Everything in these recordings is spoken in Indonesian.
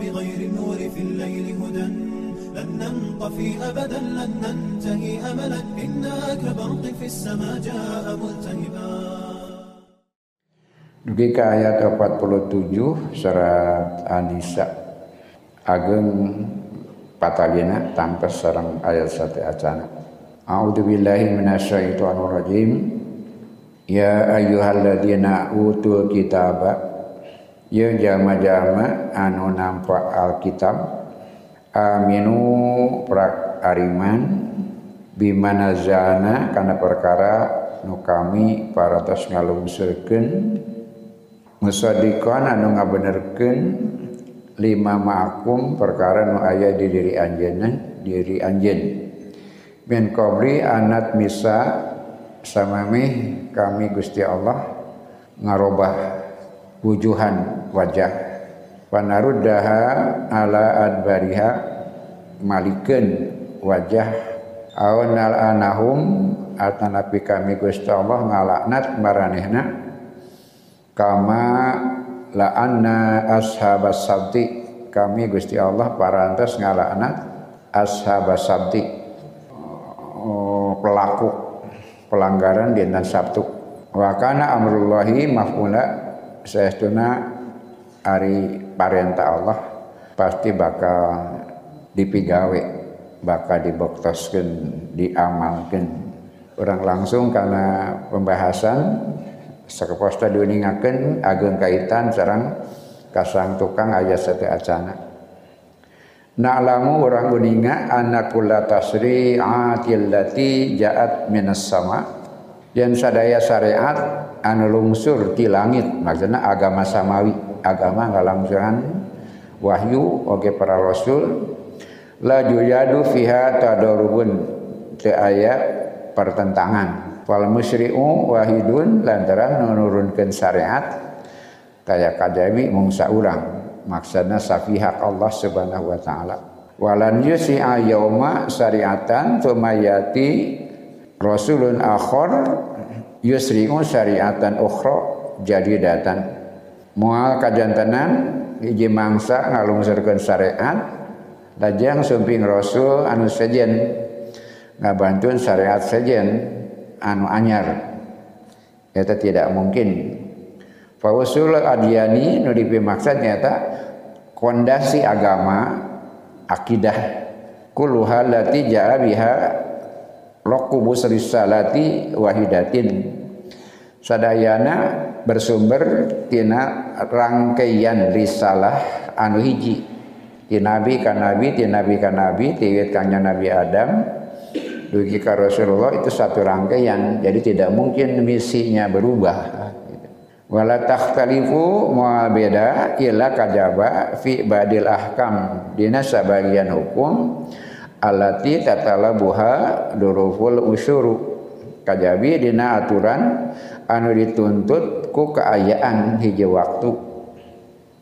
بغير النور في الليل هدى لن ننطفي أبدا لن ننتهي أملا إنا كبرق في السماء جاء ملتهبا Dugi ke ayat 47 surat An-Nisa ageng patalina tanpa sarang ayat satu acana. A'udzu billahi minasyaitonir rajim. Ya ayyuhalladzina utul kitaba ya jama-jama anu nampak alkitab. Aminu prak ariman bimana zana kana perkara nu kami para tos ngalungsurkeun. Musaddiqan anu ngabenerkeun lima ma'akum perkara nu aya di diri anjeunna diri anjeun. Min qabli anat misa samami kami Gusti Allah ngarobah wujuhan wajah. Panaruddaha ala adbariha malikeun wajah. Awnal anahum atanapi kami Gusti Allah ngalaknat maranehna kama la'anna ashabas sabti kami Gusti Allah parantos ngalaknat ashabas sabti. Oh, pelaku pelanggaran dinten Sabtu. Wa kana amrullahi maf'ula saestuna ari parenta Allah pasti bakal dipigawe bakal diboktoskeun diamalkeun. Orang langsung karena pembahasan sakeposta diuningakeun ageng kaitan sareng kasang tukang aya sate acana. Na'lamu orang uninga anakula tasri'atil lati ja'at minas sama. Yang sadaya syariat anu lungsur ti langit maksudna agama samawi agama ngalangsuran wahyu oge para rasul. La yujadu fiha tadarubun teu aya pertentangan. Wal musyri'u wahidun lantaran nurunkeun syariat. Kaya kajabi mung saurang. Maksudna safihak Allah subhanahu wa ta'ala. Walan yusi'a yauma syariatan tumayati rasulun akhor yusri'u syariatan ukhra jadi datan mual kajantanan hiji mangsa ngalungsurkeun syariat lajang sumping rasul anu sejen ngabantuan syariat sejen anu anyar. Eta tidak mungkin. Fausul adiyani nu dipimaksud nyata kondasi agama akidah. Kulluha lati ja'a biha raqubus risalati wahidatin sadayana bersumber tina rangkaian risalah anu hiji. Ti nabi ka nabi ti nabi ka nabi ti kangnya nabi Adam. Dugi ka Rasulullah itu satu rangkaian. Jadi tidak mungkin misinya berubah. Wala takhtalifu moal beda illa kajaba fi badil ahkam. Dina sabagian hukum alati tatalabuha duruful usuru kajabi dina aturan anu dituntut ku keayaan hiji waktu.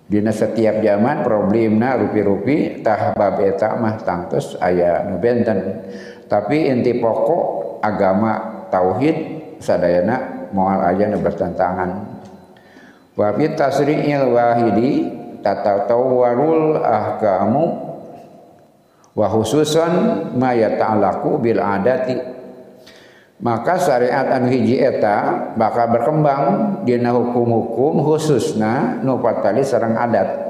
Dina setiap zaman problemna rupi-rupi tah bab eta mah tangtus aya nu benten. Tapi inti pokok agama tauhid sadayana moal aya nu bertentangan. Wa fi tasri'il wahidi tatatawwarul ahkamu wa khususan ma yata'allaqu bil adati maka syariat anu hiji eta bakal berkembang dina hukum-hukum khususna nu patali sareng adat.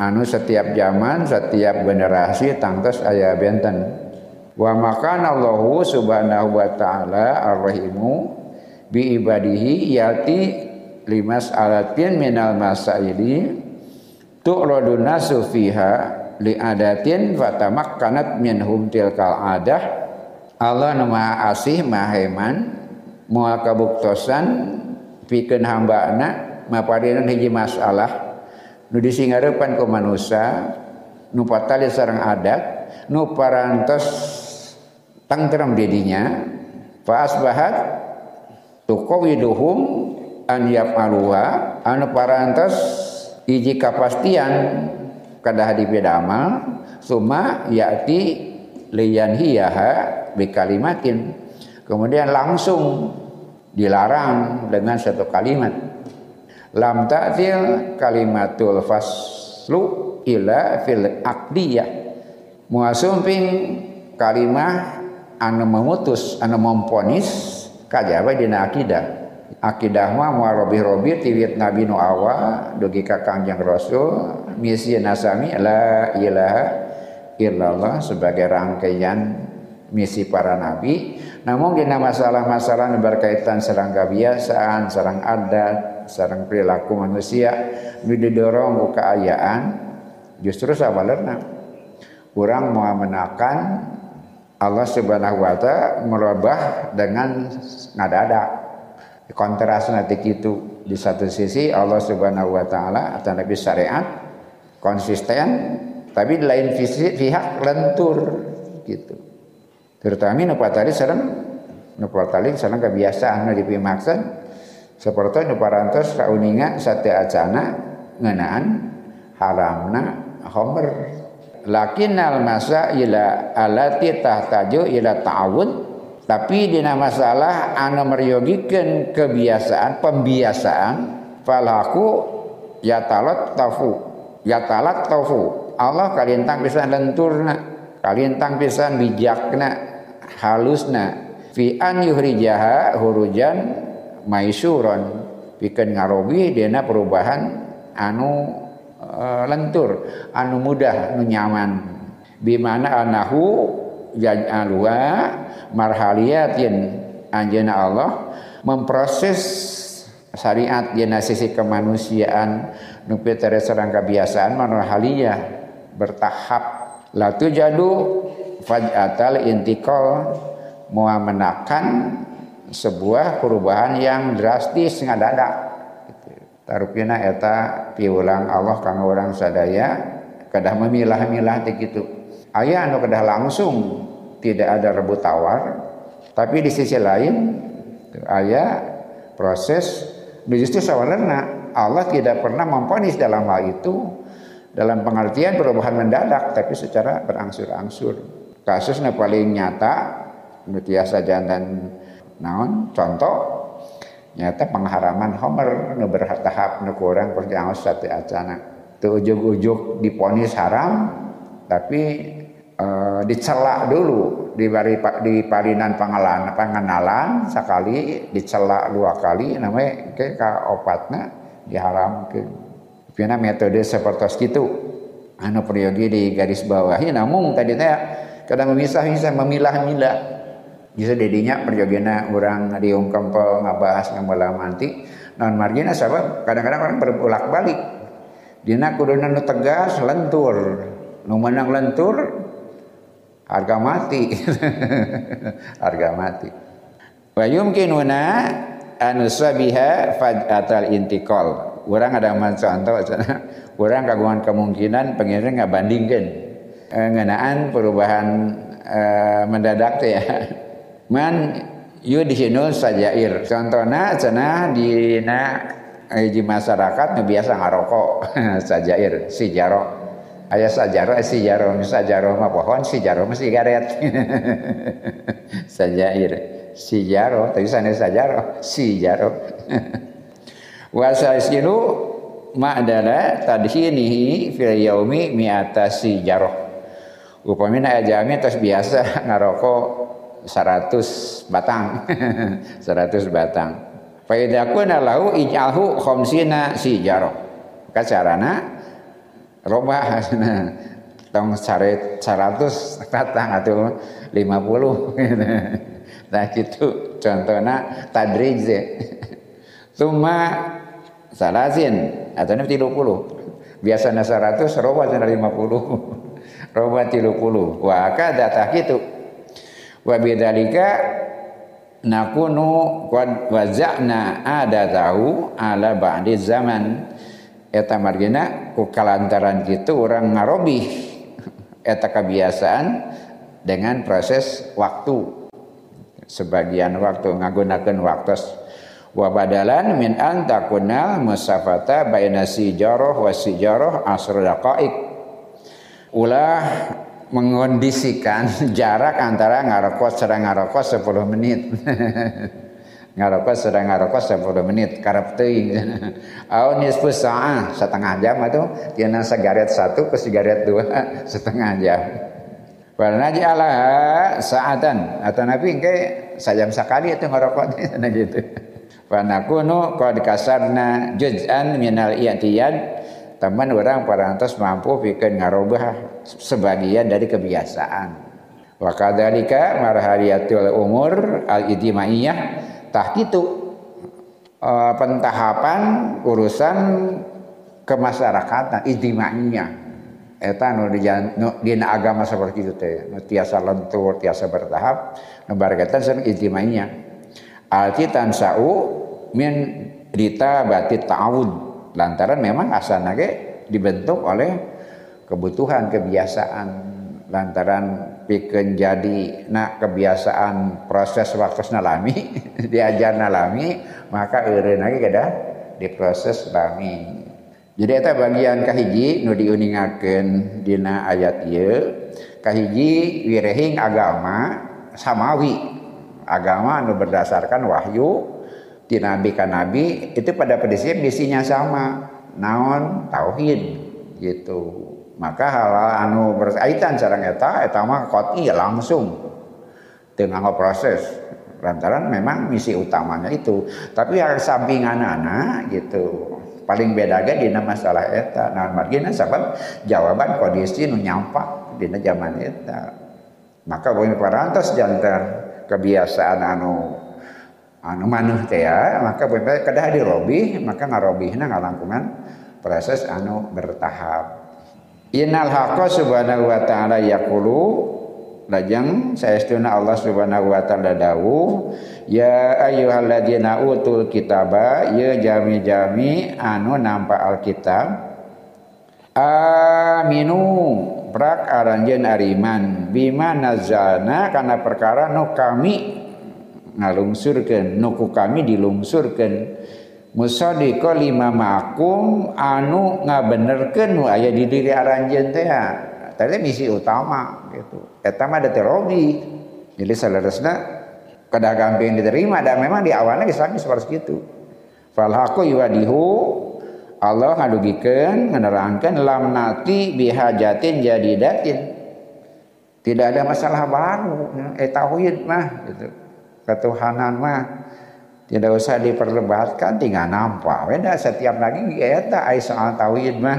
Anu setiap zaman setiap generasi tangtos aya benten. Wa makana Allahu subhanahu wa ta'ala ar-rahimu bi ibadihi yati limas alatin minal masaili tu'radu nasu fiha li adatin fatamakkanat minhum tilkal adah Allah nu maha asih maha heman moal kabuktosan pikeun hambana mapadenan hiji masalah. Nu disingarepan ku manusia nu patali sareng adat nu parantos tangtram didinya fa asbahat tuqawiduhum an yafaluha anu parantos hiji kapastian kada hadi summa yati liyan hiyaha bi kalimatin kemudian langsung dilarang dengan satu kalimat. Lam ta'til kalimatul faslu ila fil aqdiyah. Muasumping kalimah anu memutus anu memponis kajaba dina akidah. Akidah mah moal robi-robi tiwit nabi nu awa dugi ka kangjeng rasul misi nasami la ilaha illallah sebagai rangkaian misi para nabi namun dina masalah-masalah berkaitan serang kebiasaan serang adat serang perilaku manusia nu didorong ku keayaan justru sabalerna kurang mau menakan Allah Subhanahu wa taala merubah dengan ngadadak. Kontras nanti itu di satu sisi Allah Subhanahu wa taala atau Nabi syariat konsisten tapi di lain pihak lentur gitu. Terutama nu patari sareng nu patari sareng kebiasaan nu dipimaksan seperti nu parantos kauninga sate acana ngeunaan haramna homer. Lakinnal ila alati tahtaju ila ta'awud tapi dina masalah anu meryogikeun kebiasaan pembiasaan falaku ya talat tafu ya talat tafu Allah kalintang pisan lenturna kalintang pisan bijakna halusna. Fi an yuhrijaha hurujan maisuron. Pikeun ngarobi dina perubahan anu uh, lentur anu mudah anu nyaman. Bimana anahu yaj'alwa marhaliyatin anjeuna Allah memproses syariat dina sisi kemanusiaan. Nu serang kebiasaan bertahap. La tujadu faj'atal intikal mau menakan sebuah perubahan yang drastis ngadadak tarupina eta piulang Allah kang orang sadaya kedah memilah-milah gitu. Aya anu kedah langsung tidak ada rebut tawar tapi di sisi lain aya proses justru sawarna Allah tidak pernah memponis dalam hal itu dalam pengertian perubahan mendadak tapi secara berangsur-angsur kasusnya paling nyata biasa jantan naon contoh nyata pengharaman Homer nu bertahap nu kurang perjalanan satu acana. Tu ujuk-ujuk diponis haram tapi e, dicelak dulu di bari di parinan pengenalan pengenalan sekali dicelak dua kali namanya ke ka opatna diharamkan Pina metode seperti itu. Anu priyogi di garis bawahi namun tadi teh kadang memisah-misah memilah-milah. Bisa dedinya perjogena orang diung kempel ngabahas ngamala manti. Non margina sabab kadang-kadang orang berbulak balik dina kuduna nu tegas lentur. Nu menang lentur harga mati. Harga mati. Wa yumkinuna anu sabiha fadatal intikal. Orang ada contoh orang kagungan kemungkinan pengirin nggak bandingkan ngenaan perubahan eh, mendadak ya. Man yudhinu sajair. Contohnya cenah dina hiji masyarakat nu biasa ngarokok. Sajair si jaro aya sajaro si jaro sajaro mah pohon si jaro mah sigaret. Sajair si jaro tapi sana sajaro si jaro wasaisiru ma'dala tadhinihi fil yaumi mi'ata si upamina ajami terus biasa ngarokok 100 batang. 100 batang. Faidakuna lahu ij'alhu khamsina jaro kacarana robah. Tong saret 100 batang atau 50 nah gitu. Contohnya tadrij Tuma salasin atau 30 biasanya 100 robah 50 robah 30 wa kada tak gitu wa bidzalika nakunu qad waza'na tahu ala ba'di zaman. Eta margina ku kalantaran kitu orang ngarobih eta kebiasaan dengan proses waktu. Sebagian waktu ngagunakeun waktu. Wa badalan min an takunal musafata baina sijarah wa sijarah asr ulah mengondisikan jarak antara ngarokok serang ngarokok 10 menit. Ngarokok sedang ngarokok 10 menit karep teuing. Au nisfu saah setengah jam atuh. Tina sigaret satu ke sigaret dua setengah jam. Wal naj'ala sa'atan. Atau nabi engke sajam sakali itu ngarokok nah gitu. Wa nakunu qad kasarna juz'an minal i'tiyad teman orang parantos mampu bikin ngarubah sebagian dari kebiasaan. Wa kadzalika marhaliyatul umur al ijtimaiyah tah kitu uh, pentahapan urusan kemasyarakatan ijtimaiyah. Eta nu dina agama seperti itu teh nu tiasa lentur tiasa bertahap nu bargatan sareng ijtimaiyah. Alti tansau min rita batit ta'awud lantaran memang asalnya dibentuk oleh kebutuhan kebiasaan. Lantaran pikeun jadi nak kebiasaan proses waktu nalami diajar nalami maka eureun lagi kada diproses lami jadi eta bagian kahiji nu diuningakeun dina ayat ieu kahiji wirehing agama samawi. Agama nu berdasarkan wahyu di nabi ka nabi itu pada prinsip misinya sama. Naon? Tauhid. Gitu. Maka hal anu berkaitan sareng eta eta mah qot'i langsung. Dengan proses. Lantaran memang misi utamanya itu. Tapi yang sampingan anak gitu. Paling beda ge dina masalah eta. Nah margina sebab jawaban kondisi nu nyampak dina zaman eta. Maka boleh parantos jantan kebiasaan anu anu maneh teh ya maka boleh kedah dirobih maka ngarobihna ngalangkungan proses anu bertahap. Innal haqqa subhanahu wa ta'ala yaqulu lajang saestuna Allah subhanahu wa ta'ala dawu ya ayyuhalladzina utul kitaba ya jami-jami anu nampa alkitab aminu prak aranjeun ariman bima nazalna kana perkara nu kami ngalungsurkeun. Nu ku kami dilungsurkeun. Musadiqa lima makum anu ngabenerkeun nu aya di diri aranjeun teh tadi misi utama gitu. Eta mah da terobi jadi salaresna kada gampang diterima dan memang di awalnya Islam seperti itu fal haqu yuadihu Allah ngadugikeun nganerangkeun lam nati bihajatin jadidatin. Tidak ada masalah baru eh tauhid mah gitu ketuhanan mah tidak usah diperdebatkan tinggal nampak. Beda setiap lagi eta ai soal tauhid mah.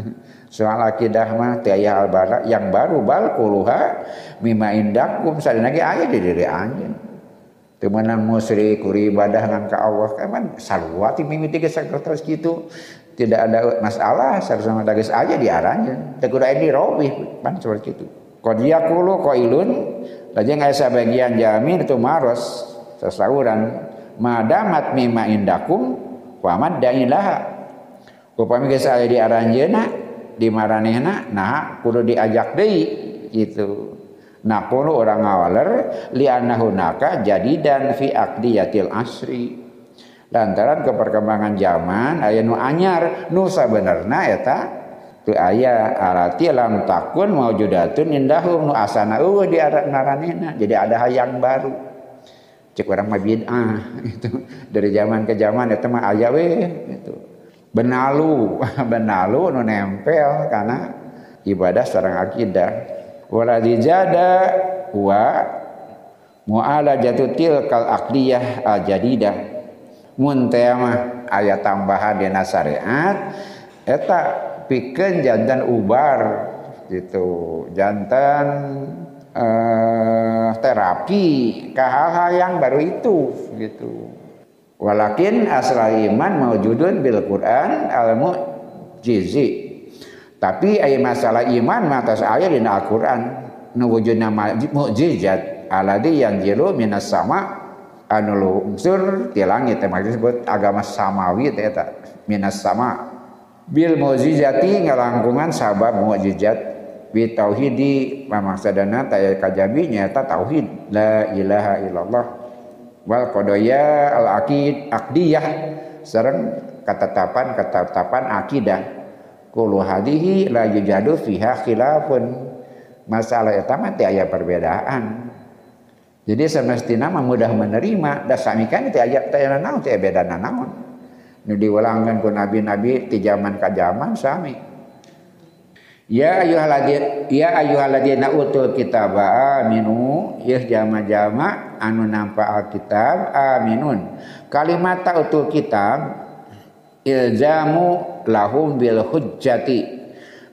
Soal akidah mah tiaya albara yang baru bal kuluha mima indakum sadina ge aya di diri anjeun teu meunang musyrik kuri ibadah ngan ka Allah kan sarua ti mimiti ge terus gitu. Tidak ada masalah sama dagis aja di arahnya teu kudu di robih pan seperti itu qad yaqulu qailun. Lajeng aya sabagian jamin itu maros sasauran madamat mima indakum wa dailaha upami geus aya di aranjeuna di maranehna nah kudu diajak deui gitu. Nah kudu orang ngawaler li annahunaka jadidan fi aqdiyatil asri. Lantaran keperkembangan zaman aya nu anyar nu sabenerna eta tu aya arati lam takun maujudatun indahum nu asana eueuh di maranehna jadi ada hayang baru. Cek orang mah bid'ah itu. Dari zaman ke zaman itu mah aya we itu. Benalu benalu nu nempel karena ibadah sareng akidah. Wala dijada wa mu'alajatu tilkal aqliyah al jadidah mun teh tambahan dina syariat eta pikeun jantan ubar gitu jantan uh, terapi ke hal-hal yang baru itu gitu. Walakin asal iman maujudun bil Quran al mujizi. Tapi ay masalah iman matas ayat di Al-Quran nu wujudna mukjizat aladi yang jilu minas sama anu ti langit maksud disebut agama samawi eta minas sama bil mukjizati ngalangkungan sabab mukjizat bi tauhidi mamaksadana taya kajabi nyata tauhid. La ilaha illallah. Wal qadaya al aqid aqdiyah. Sareng ketetapan ketetapan akidah. Kullu hadihi la yujadu fiha khilafun. Masalah eta mah aya perbedaan. Jadi semestinya mah mudah menerima. Da sami kan teh aya teh naon teh beda naon nu diulangkan ku nabi-nabi ti zaman ka zaman sami. Ya ayyuhalladzina ya ayyuhalladzina utul kitab aminu ya jama-jama anu nampa alkitab aminun. Kalimat utul kitab ilzamu lahum bil hujjati.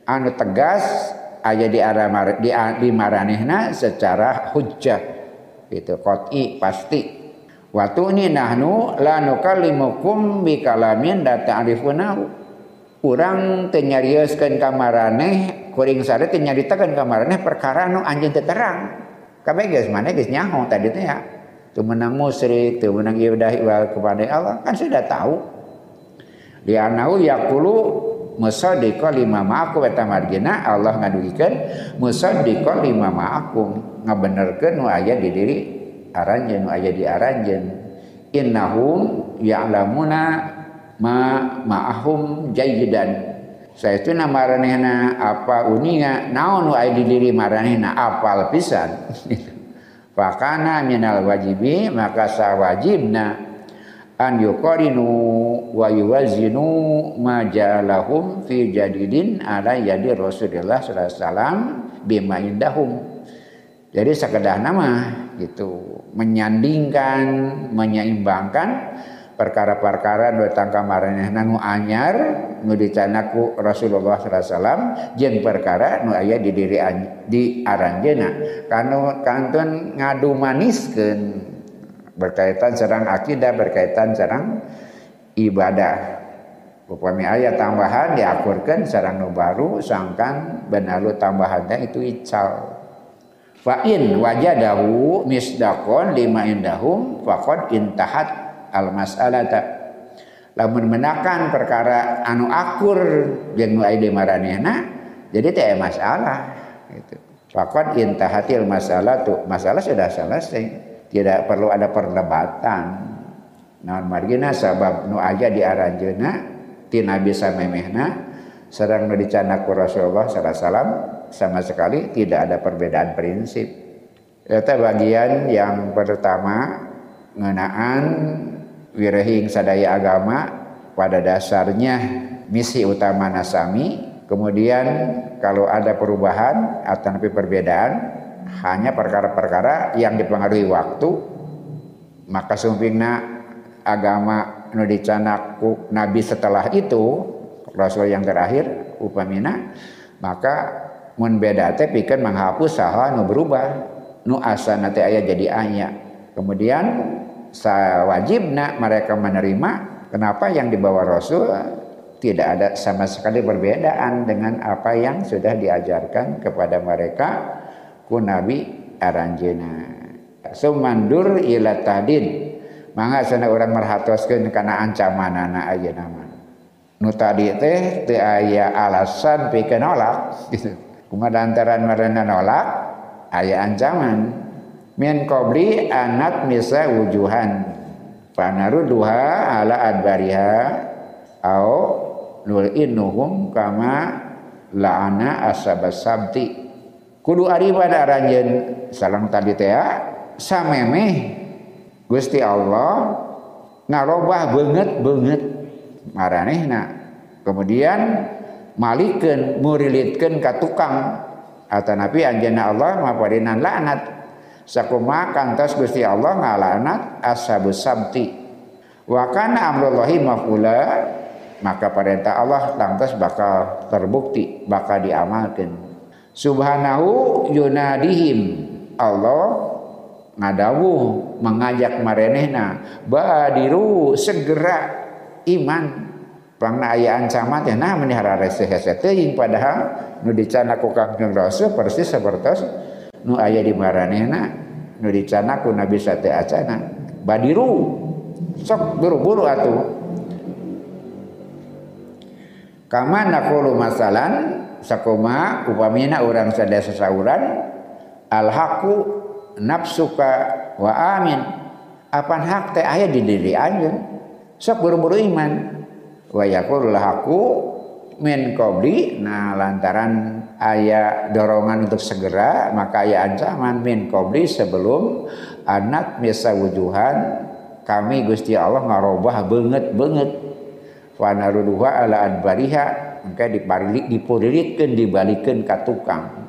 Anu tegas aya di arah di, di maranehna secara hujjah. Itu qat'i pasti waktu ini nahnu la nukallimukum bi kalamin da ta'rifunahu urang teu nyarioskeun ka maraneh kuring sare teu nyaritakeun ka maraneh perkara anu anjeun teu terang. Kabeh geus maneh nyaho tadi teh ya. Teu menang musyrik teu menang ibadah kepada Allah kan sudah tahu. Di anau yaqulu musaddiqa lima ma'akum. Eta margina Allah ngadugikeun musaddiqa lima ma'akum. Ngabenerkeun nu aya di diri aranjeun nu aya di aranjeun innahum ya'lamuna ma ma'ahum jayidan saya itu nama maranehna apa uninga naon aya di diri maranehna apal pisan. Fakana minal wajibi maka sawajibna an yuqarinu wa yuwazinu ma ja'alahum fi jadidin ala yadi Rasulullah sallallahu alaihi wasallam bima indahum jadi sekedar nama gitu. Menyandingkan menyeimbangkan perkara-perkara nu tangka maranehna nu anyar nu dicanaku Rasulullah SAW jeung perkara nu aya di diri di aranjeuna kanu kantun ngadu maniskeun berkaitan serang akidah berkaitan serang ibadah. Upami ayat tambahan diakurkan serang nu baru sangkan benalu tambahannya itu ical fa in wajadahu misdaqon lima indahum faqad intahat al mas'alata lamun menakan perkara anu akur jeung nu aya di maranehna jadi teh masalah gitu. Faqad intahatil masalah tuh masalah sudah selesai. Tidak perlu ada perdebatan. Naon margina sabab nu aja di aranjeuna ti nabi samemehna sedang nu dicanaku Rasulullah sallallahu sama sekali tidak ada perbedaan prinsip. Itu bagian yang pertama ngenaan wirehing sadaya agama pada dasarnya misi utama nasami. Kemudian kalau ada perubahan atau lebih perbedaan hanya perkara-perkara yang dipengaruhi waktu maka sumpingna agama nu dicanaku nabi setelah itu rasul yang terakhir upamina maka mun beda teh pikeun menghapus saha nu berubah. Nu asana teh aya jadi anya. Kemudian sawajibna mereka menerima kenapa yang dibawa Rasul tidak ada sama sekali perbedaan dengan apa yang sudah diajarkan kepada mereka ku Nabi aranjena. Sumandur ila tadin. Mangga sana orang merhatoskeun kana ancamanana ayeuna mah. Nu tadi teh teu aya alasan pikeun nolak gitu kumaha lantaran marana nolak aya ancaman. Min qabli anat misa wujuhan. Duha ala adbariha au nul innuhum kama la'ana asabas sabti kudu ari pada aranjeun salang tadi teh samemeh. Gusti Allah ngarobah banget banget maranehna. Kemudian malikeun murilitkeun ka tukang. Atanapi anjeunna Allah mapadinan laknat sakuma kantos Gusti Allah ngalanat ashabus sabti. Wa kana amrullahi mafula maka perintah Allah lantas bakal terbukti bakal diamalkan. Subhanahu yunadihim Allah ngadawuh mengajak marenehna badiru segera iman Pangna aya ancaman teh nah menihara reseh teuing padahal nu dicana ku Kangjeng Rasul persis sapertos nu aya di maranehna nu dicanaku nabi sate acana badiru sok buru-buru atuh kama naqulu masalan sakoma upamina orang sada sesauran al haqu nafsuka wa amin. Apan hak teh aya di diri anjeun? Sok buru-buru iman wa yaqul haqu min qabli nah lantaran ayat dorongan untuk segera maka ayat ancaman min qabli sebelum anak misa wujuhan kami Gusti Allah ngarobah banget banget wa naruduha ala adbariha maka diparilik dipuriritkeun dibalikeun ka tukang.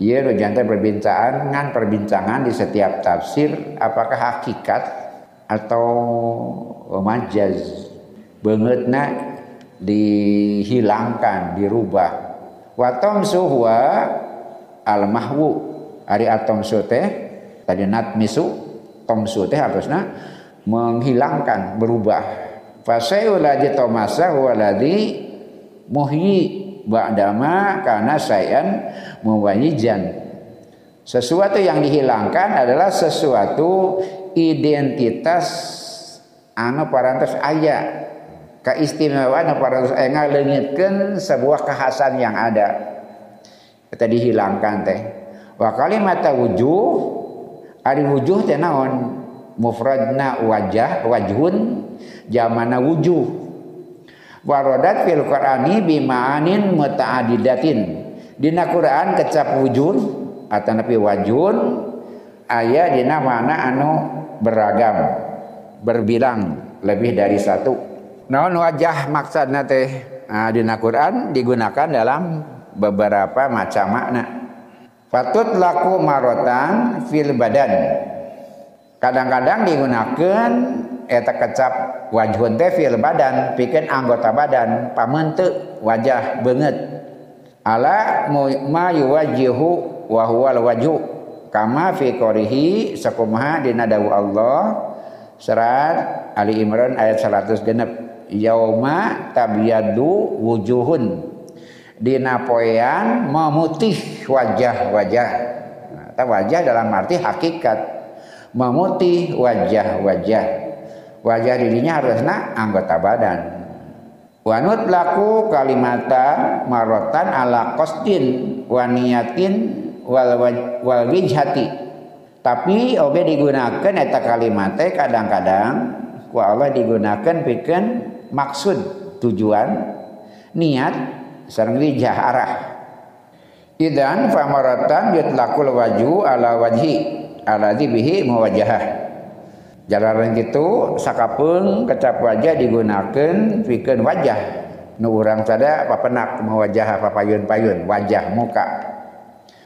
Iya lo jantan perbincangan ngan perbincangan di setiap tafsir apakah hakikat atau majaz bangetna dihilangkan dirubah. Watom suhwa al mahwu ari atom teh tadi nat misu tom teh harusnya menghilangkan berubah. Fasayul ladzi tomasa huwa ladzi muhyi ba'dama karena sayan muwayijan sesuatu yang dihilangkan adalah sesuatu identitas anu parantos aya keistimewaan parantos aya ngaleungitkeun sebuah kekhasan yang ada kita dihilangkan teh wa kalimat wujuh ari wujuh teh naon mufradna wajah wajhun jamana wujuh Warodat fil Qur'ani bima'anin muta'adidatin. Dina Quran kecap wujud atau nabi wajun ayat dina mana anu beragam berbilang lebih dari satu. Naon wajah maksudna teh nah, dina Quran digunakan dalam beberapa macam makna. Fatut laku marotan fil badan. Kadang-kadang digunakan eta kecap wajhun teh fil badan pikeun anggota badan pamente wajah beungeut ala ma yuwajjihu wa huwal kama fi qorihi sakumaha dina Allah surat Ali Imran ayat 100 genep yauma tabyadu wujuhun. Dina poean memutih wajah-wajah. Nah, wajah dalam arti hakikat. Memutih wajah-wajah. Wajah dirinya harusnya anggota badan. Wanut laku kalimata marotan ala kostin waniatin wal, wal wijhati. Tapi oge digunakan eta kalimat kadang-kadang ku Allah digunakan bikin maksud tujuan niat sareng wijah arah. Idan famaratan yutlaqul waju ala wajhi ala bihi muwajahah. Jalanan gitu sakapun kecap wajah digunakan bikin wajah. Nu urang sada papenak wajah papayun-payun wajah muka.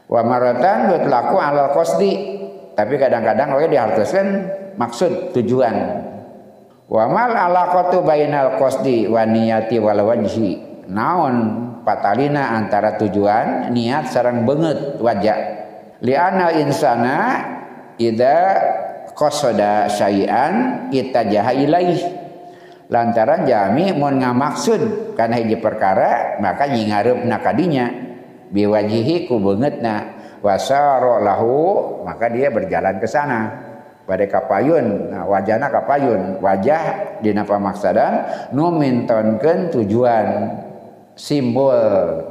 Wa maratan laku alal qasdi tapi kadang-kadang oke diharuskan maksud tujuan wa mal alaqatu bainal qasdi wa niyati wal wajhi. Naon patalina antara tujuan? Niat sarang banget wajah. Li'anal insana ida kosoda syai'an kita jaha ilaih. Lantaran jami mun ngamaksud karena hiji perkara maka nyingarup nakadinya biwajihi ku beungeutna wasaro lahu maka dia berjalan ke sana pada kapayun nah, wajahna kapayun wajah dina pamaksadan nu mintonkeun tujuan simbol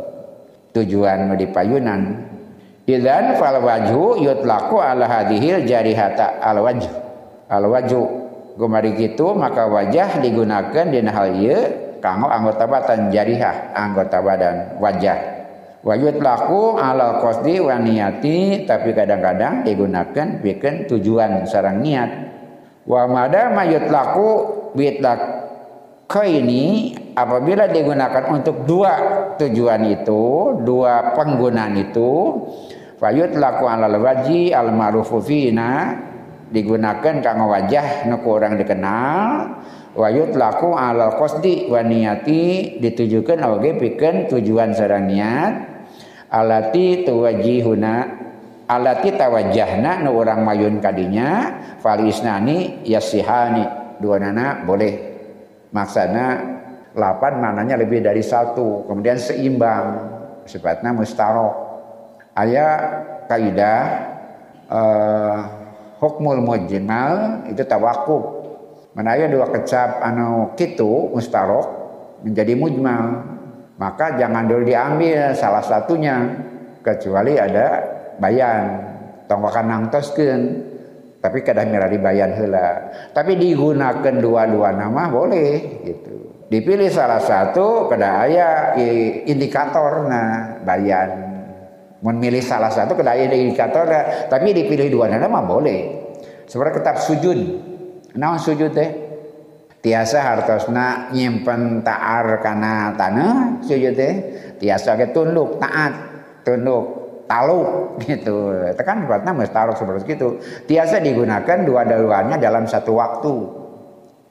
tujuan nu dipayunan Idan fal wajhu yutlaku ala hadhil jarihata al wajh. Al wajhu gumari gitu maka wajah digunakan di hal ieu kanggo anggota badan jarihah anggota badan wajah. Wa yutlaku ala qasdi wa niyati tapi kadang-kadang digunakan bikin tujuan sarang niat. Wa mada mayutlaku bitlak ini apabila digunakan untuk dua tujuan itu, dua penggunaan itu, fayut laku alal waji al ma'rufu digunakan kanggo wajah nu orang dikenal wayut laku alal qasdi wa niyati ditujukan oge pikeun tujuan sareng niat alati tuwajihuna alati tawajjahna nu urang mayun kadinya falisnani yasihani. Dua nana boleh. Maksana lapan mananya lebih dari satu. Kemudian seimbang. Sifatnya mustarok ayat kaidah uh, hukmul mujmal itu tawakuf mana aya dua kecap anu kitu mustarok menjadi mujmal maka jangan dulu diambil salah satunya kecuali ada bayan. Tongkakan nangtoskeun tapi kadang mira bayan heula. Tapi digunakan dua-dua nama boleh gitu. Dipilih salah satu kada aya indikator nah bayan. Memilih salah satu kena indikator tapi dipilih dua nama boleh. Seperti kitab sujud. Naon sujud teh tiasa hartosna nyimpen taar kana tanah sujud teh. Tiasa ke tunduk taat tunduk taluk gitu. Tekan buatnya mustarok seperti itu. Tiasa digunakan dua-duanya dalam satu waktu.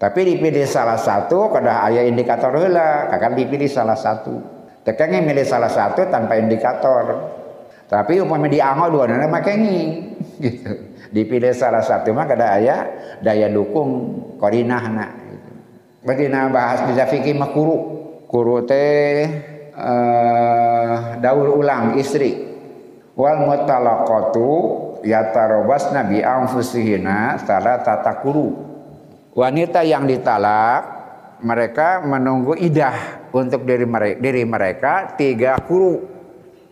Tapi dipilih salah satu kada ayah indikator lah akan dipilih salah satu. Tekannya milih salah satu tanpa indikator. Tapi umpamanya dianggo dua nana makengi gitu. Dipilih salah satu mah kada ayah daya dukung korinah Bagaimana bahas bisa fikih mah kuru. Teh uh, daur ulang istri. Wal mutalaqatu yatarobas nabi anfusihina salah tata kuru. Wanita yang ditalak mereka menunggu idah untuk diri mereka, diri mereka tiga kuru.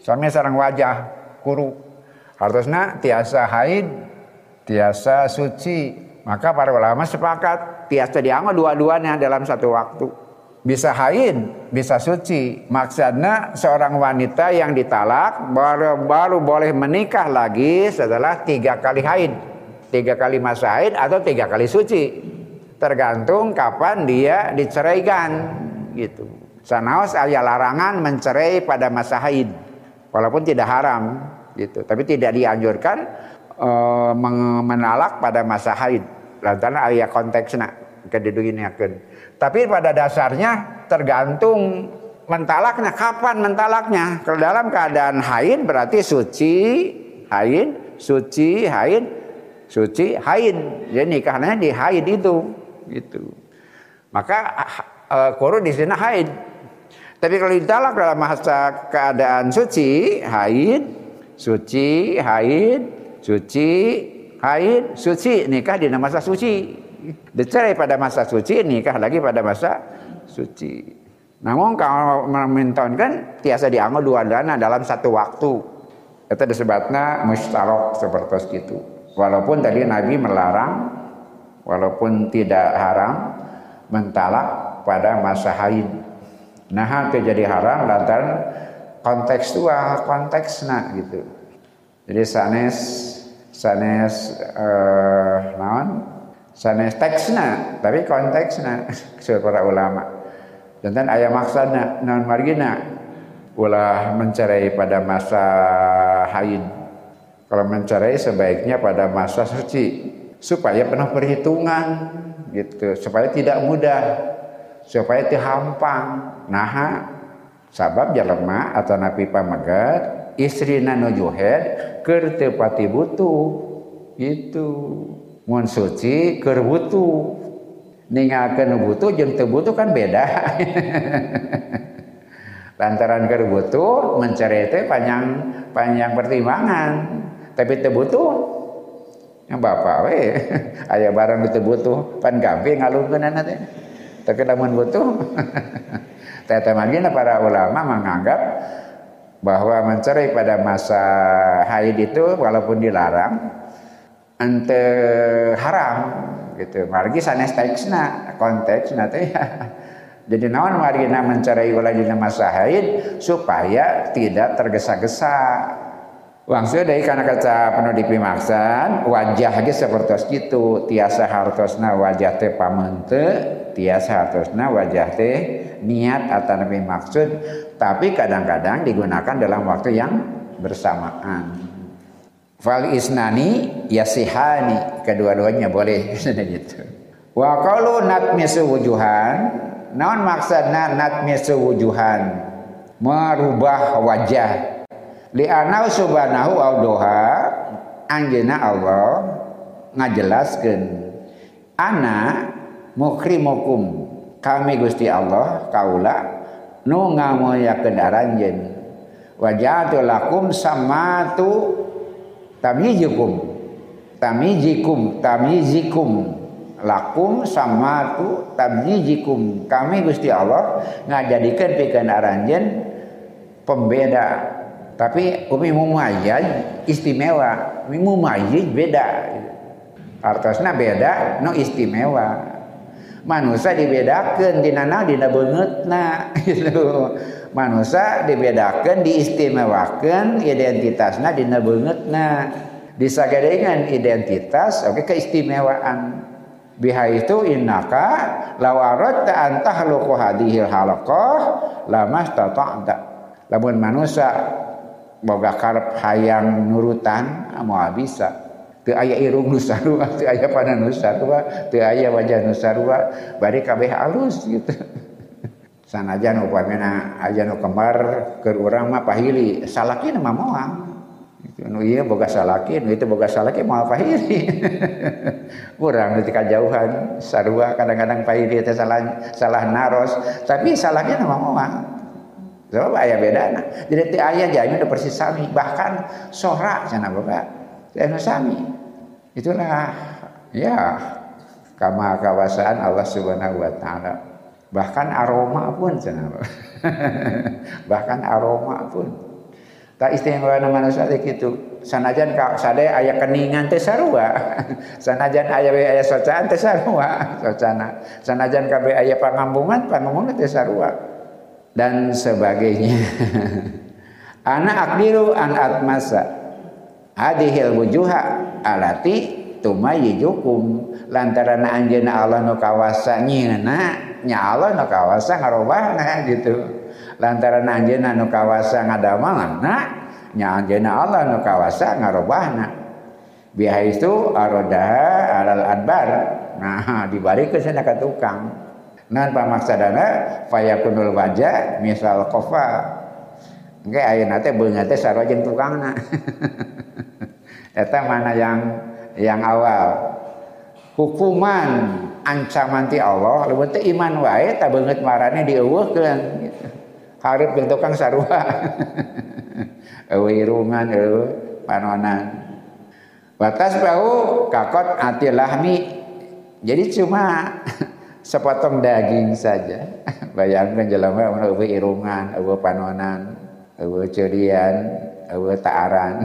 Suami sarang wajah kuru. Harusnya tiasa haid tiasa suci. Maka para ulama sepakat tiasa diamal dua-duanya dalam satu waktu. Bisa haid, bisa suci. Maksudnya seorang wanita yang ditalak baru, baru boleh menikah lagi setelah tiga kali haid. Tiga kali masa haid atau tiga kali suci. Tergantung kapan dia diceraikan gitu. Sanaos ayat larangan mencerai pada masa haid. Walaupun tidak haram gitu. Tapi tidak dianjurkan uh, menalak pada masa haid. Lantaran ayat konteksnya akan. tapi pada dasarnya tergantung mentalaknya. Kapan mentalaknya? Kalau dalam keadaan haid berarti suci haid suci haid suci haid. Jadi nikahnya di haid itu. Gitu. Maka uh, kuru di sini haid. Tapi kalau ditalak dalam masa keadaan suci haid suci haid suci haid suci nikah di masa suci. Dicerai pada masa suci nikah lagi pada masa suci. Namun kalau meminton kan tiasa dianggap dua dana dalam satu waktu. Itu disebutnya mustarok seperti itu. Walaupun tadi Nabi melarang walaupun tidak haram mentalak pada masa haid. Nah itu jadi haram lantaran kontekstual konteksnya gitu. Jadi sanes sanes uh, naon? Sanes teksna tapi konteksna para ulama. Dan ayat maksana non margina? Ulah mencerai pada masa haid. Kalau mencerai sebaiknya pada masa suci supaya penuh perhitungan gitu. Supaya tidak mudah supaya hampang. Nah sabab jalema atau napi pamegat istri nano juhed keur pati butuh itu mun suci keur butuh ninggalkeun butuh jeung teu butuh kan beda. Lantaran keur butuh mencari panjang panjang pertimbangan. Tapi teu butuh yang bapak we aya barang teu butuh pan gampang ngalungkeun teh. Tapi lamun butuh teh teh para ulama menganggap bahwa mencerai pada masa haid itu walaupun dilarang ente haram gitu. Margi sanes teksna konteksna teh. Jadi naon margina mencerai ulah di masa haid? Supaya tidak tergesa-gesa. Wangsu dari karena kaca penuh dipimaksan wajah ge seperti itu tiasa hartosna wajah teh pamente tiasa hartosna wajah teh niat atau nabi maksud tapi kadang-kadang digunakan dalam waktu yang bersamaan. Fal isnani yasihani. Kedua-duanya boleh. Gitu. Wa qalu natmisu wujuhan. Naon maksudna natmisu wujuhan? Merubah wajah. Li anau subhanahu audoha anjeuna Allah ngajelaskeun ana mukrimukum. Kami Gusti Allah kaula nu ngamoyakeun aranjeun wajatu lakum samatu tamijikum tamijikum tamijikum lakum samatu tamijikum kami Gusti Allah ngajadikeun pikeun aranjeun pembeda tapi umi mumayyad istimewa. Umi mumayyid beda. Artosna beda, no istimewa. Manusia dibedakan di nana dina beungeutna gitu. Manusia dibedakan diistimewakan identitasna dina beungeutna. disagadengan identitas oke okay, keistimewaan biha itu innaka law aradta an tahluqu hadhil halaqah lama tata'ta lamun manusia boga karep hayang nurutan moal bisa teu aya irung nu sarua teu aya pada nu sarua teu aya wajah nu sarua bari kabeh halus gitu. Sanajan upamina aja nu kembar keur urang mah pahili salaki mah moal. Nu iya boga salaki nu itu boga salaki mau apa ini kurang ketika jauhan sarua kadang-kadang pahili itu salah salah naros tapi salaki nama moang sebab beda nah. jadi ti ayah jami udah persis sami bahkan sorak sana boga anu sami. Itulah ya kama kawasaan Allah subhanahu wa ta'ala. Bahkan aroma pun sana bahkan aroma pun. Tak istimewa manusia gitu sanajan ka sade aya keningan teh sarua. Sanajan aya we aya socaan teh sarua. Socana. Sanajan kabe aya pangambungan pangambungan teh sarua. Dan sebagainya. Anak akdiru an atmasa adihil wujuha alati tumayijukum lantaran anjeuna Allah nu kawasa nyieuna nya Allah nu kawasa ngarobahna gitu. Lantaran anjeunna nu kawasa ngadamalna nya anjeunna Allah nu kawasa ngarobahna biha itu arodaha alal adbar. Nah dibarikeun sana ka tukang. Nan pamaksadana fayakunul misal kofa. Oke, ayeuna teh beungeut teh sarua jeung tukangna. Eta mana yang yang awal. Hukuman ancaman ti Allah, leuwih teh iman wae tak beungeut marane dieuweuhkeun gitu. Harap yang tukang sarua. Wirungan eueuh panonan. Batas bau kakot ati lahmi. Jadi cuma sepotong daging saja. Bayangkan jelema eueuh irungan eueuh panonan eueuh cerian eueuh taaran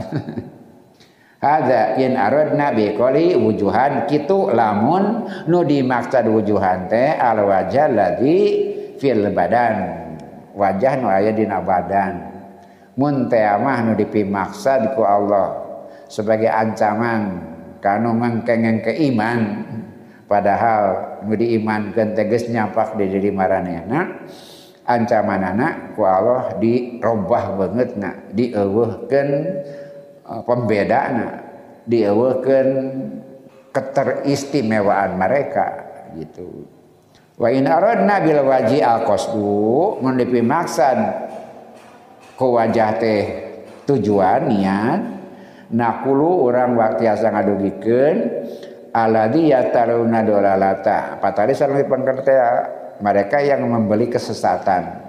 Hadza in aradna bi qali wujuhan. Kitu lamun nu dimaksud wujuhan teh al wajah ladzi fil badan. Wajah nu aya dina badan. Mun teh nu dipimaksa ku Allah sebagai ancaman kanu ngengkengeng ke iman. Padahal nu diimankeun teges nyapak di diri maranehna ancaman anak ku Allah dirobah banget na dieuweuhkeun uh, pembedana dieuweuhkeun keteristimewaan mereka gitu. Wa in aradna bil waji al qasdu mun maksad ku wajah teh tujuan niat nakulu orang waktu asa ngadugikeun alladzi yataruna dolalata. Patari sareng pengertia mereka yang membeli kesesatan.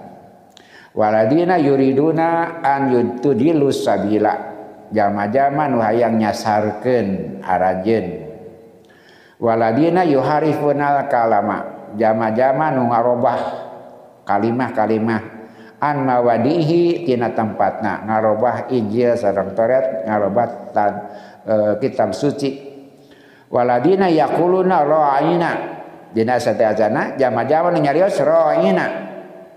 Waladina yuriduna an yutudilu sabila jama-jama nu hayang nyasarkeun arajeun waladina yuharifunal kalama. Jama-jama nu ngarobah kalimah-kalimah. An mawadihi tina tempatna. Ngarobah Injil sareng Taurat ngarobah tan, e, kitab suci. Waladina yaquluna ra'ina dina sateajana jama-jama nu nyarios ra'ina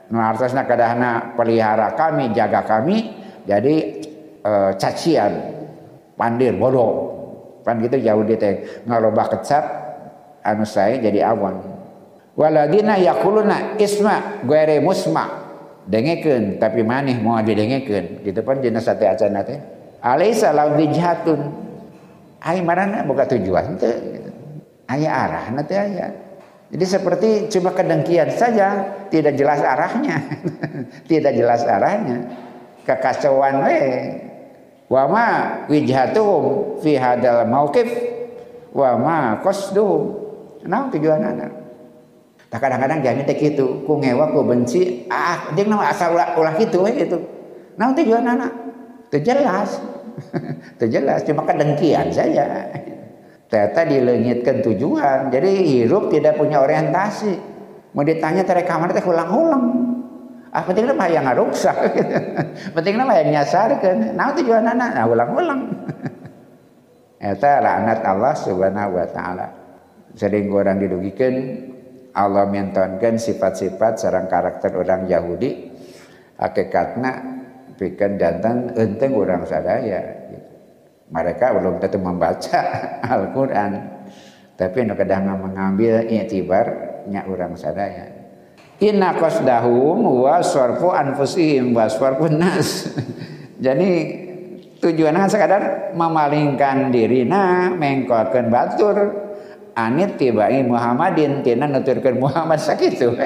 nu hartosna kadahna pelihara kami jaga kami. Jadi e, cacian pandir bodoh. Pan gitu jauh dia teh ngarobah kecap anu saya jadi awan waladina yakuluna isma guere musma. Dengekeun tapi maneh mau didengekeun. Gitu pan jenis sate acana teh. Alaisa law dijhatun ai marana boga tujuan teu aya arahna teh aya. Jadi seperti cuma kedengkian saja tidak jelas arahnya. Tidak jelas arahnya. Kekacauan we wa ma wijhatuhum fi hadal mauqif wa ma qasduhum nah tujuan anak Tak kadang-kadang jangan teh gitu, ku ngewa ku benci, ah dia nama asal ulah ulah gitu we gitu. Nah tujuan anak, itu jelas, itu jelas, cuma kedengkian saja. Ternyata dilengitkan tujuan, jadi hidup tidak punya orientasi. Mau ditanya terek kamar teh ulang-ulang. Ah penting mah yang ngaruksak gitu. penting mah yang nyasarkeun. Nah tujuan anak, nah ulang-ulang. Eta laknat Allah Subhanahu wa taala. Sering orang dirugikan Allah mentonkan sifat-sifat sarang karakter orang Yahudi hakikatnya bikin jantan enteng orang sadaya mereka belum tentu membaca Al-Quran tapi nu kadang mengambil itibarnya orang sadaya inna qasdahum wa sarfu anfusihim wa sarfu nas. Jadi tujuannya sekadar memalingkan diri. Nah mengkolkan batur. Anit tibai Muhammadin tina nuturkan Muhammad sakitu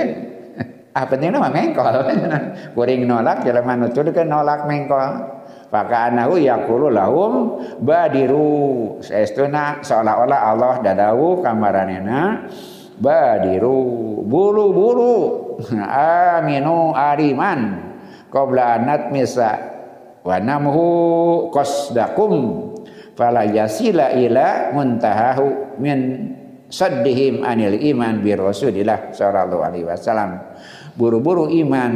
apa pentingnya mah mengkol. Kuring nolak jalan nuturkan nolak mengkol. Maka anahu yaqulu lahum badiru. Saestuna seolah-olah Allah dadawu kamaranena badiru. Buru-buru aminu ariman qabla anat misa wa namhu qasdakum. Fala yasila ila muntahahu min saddihim anil iman bi rasulillah sallallahu alaihi wasallam. Buru-buru iman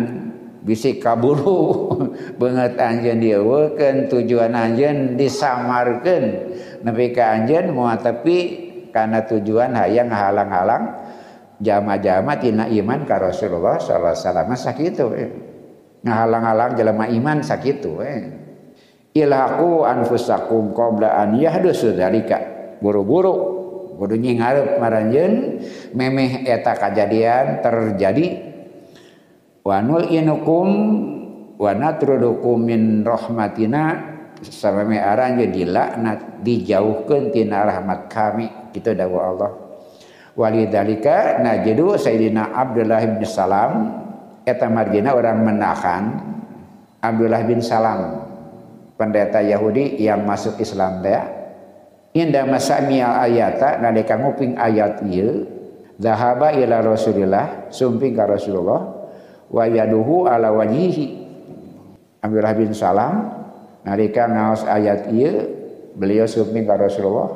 bisik kaburu. Banget anjen dieuwekeun tujuan anjen disamarkeun. Nepi ka anjen moal tapi karena tujuan hayang halang-halang jama-jama tina iman ka Rasulullah sallallahu alaihi wasallam sakitu eh. ngahalang-halang jelema iman sakitu eh. ilhaku anfusakum qabla an yahdusu dzalika buru-buru kudu nyingarep maranjeun memeh eta kejadian terjadi wa inukum wa natrudukum min rahmatina sampai aranya dilaknat dijauhkan tina rahmat kami itu dawuh Allah walidalika najidu Sayyidina Abdullah bin Salam eta margina orang menahan Abdullah bin Salam pendeta Yahudi yang masuk Islam teh. Inda masamiya ayata nalika nguping ayat ieu zahaba ila Rasulillah sumping ka Rasulullah wa yaduhu ala wajhihi. Abdullah bin Salam nalika ngaos ayat ieu beliau suping ka Rasulullah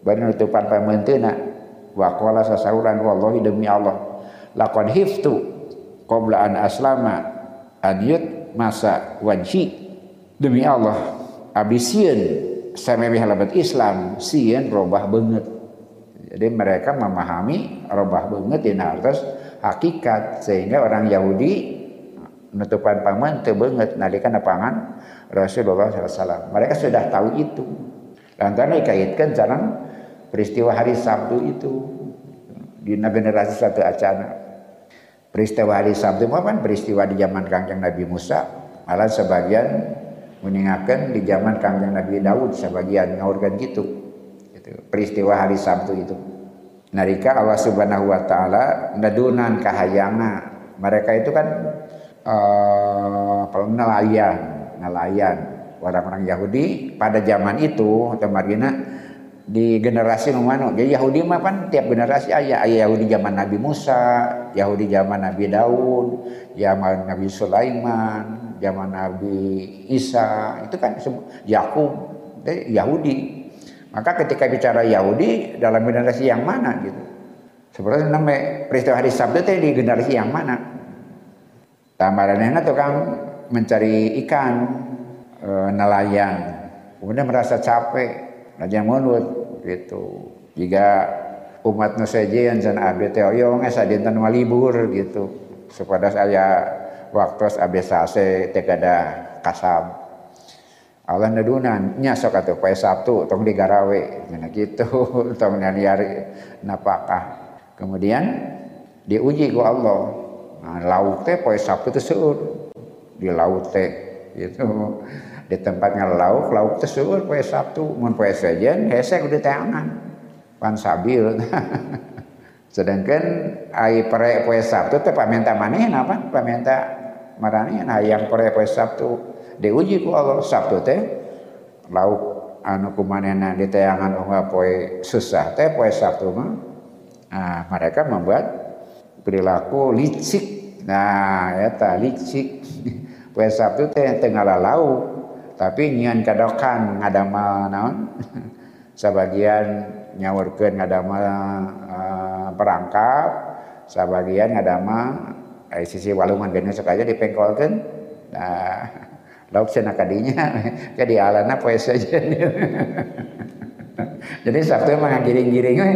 bari nutupan pamentena wa qala sasauran wallahi demi Allah laqad hiftu qabla an aslama an yut masa wajhi demi Allah abisieun sampai halabat Islam sieun robah banget jadi mereka memahami robah banget di atas hakikat sehingga orang Yahudi menutupan paman tebenget nalika napangan Rasulullah SAW. Mereka sudah tahu itu. Lantaran dikaitkan dalam peristiwa hari Sabtu itu di generasi satu acana. Peristiwa hari Sabtu apa peristiwa di zaman kanjeng Nabi Musa. Malah sebagian mengingatkan di zaman kanjeng Nabi Daud sebagian ngawurkan gitu. gitu. Peristiwa hari Sabtu itu. Narika Allah Subhanahu wa taala nadunan kahayana. Mereka itu kan uh, nelayan, nelayan orang-orang Yahudi pada zaman itu atau margina di generasi mana jadi Yahudi mah kan tiap generasi ayah ayah Yahudi zaman Nabi Musa Yahudi zaman Nabi Daud zaman Nabi Sulaiman zaman Nabi Isa itu kan Yakub Yahudi maka ketika bicara Yahudi dalam generasi yang mana gitu. Sebenarnya namanya peristiwa hari Sabtu itu di generasi yang mana? Tamarannya tukang mencari ikan e, nelayan. Kemudian merasa capek, raja mulut gitu. Jika umat nusaja yang jan abdi teh yo ngesa dinten libur gitu. Supaya saya waktu abdi sase teh kasab. Allah nadunan nya sok atuh Sabtu tong digarawe. Cenah gitu tong nyari napakah. Kemudian diuji ku Allah. Nah, laut teh poe Sabtu teh di laut teh gitu di tempat ngelauk lauk teh seueur poe Sabtu mun poe sejen hese kudu tangan. Pan sabil. Sedangkan ai pere poe Sabtu teh pamenta maneh apa? Pamenta marane nah yang pere poe Sabtu. Diuji ku Allah Sabtu teh lauk anu kumanena di tayangan unggah poe susah teh poe Sabtu mah nah, mereka membuat perilaku licik. Nah ya ta licik. Poe Sabtu teh tengah lauk tapi nyian kadokan ngadama naon? Sebagian nyawurkeun ngadama uh, perangkap sebagian ngadama eh, sisi walungan gini sekali dipengkolkan nah lauk cenah kadinya jadi alana poe saja. Jadi sabtu mah giring-giring we.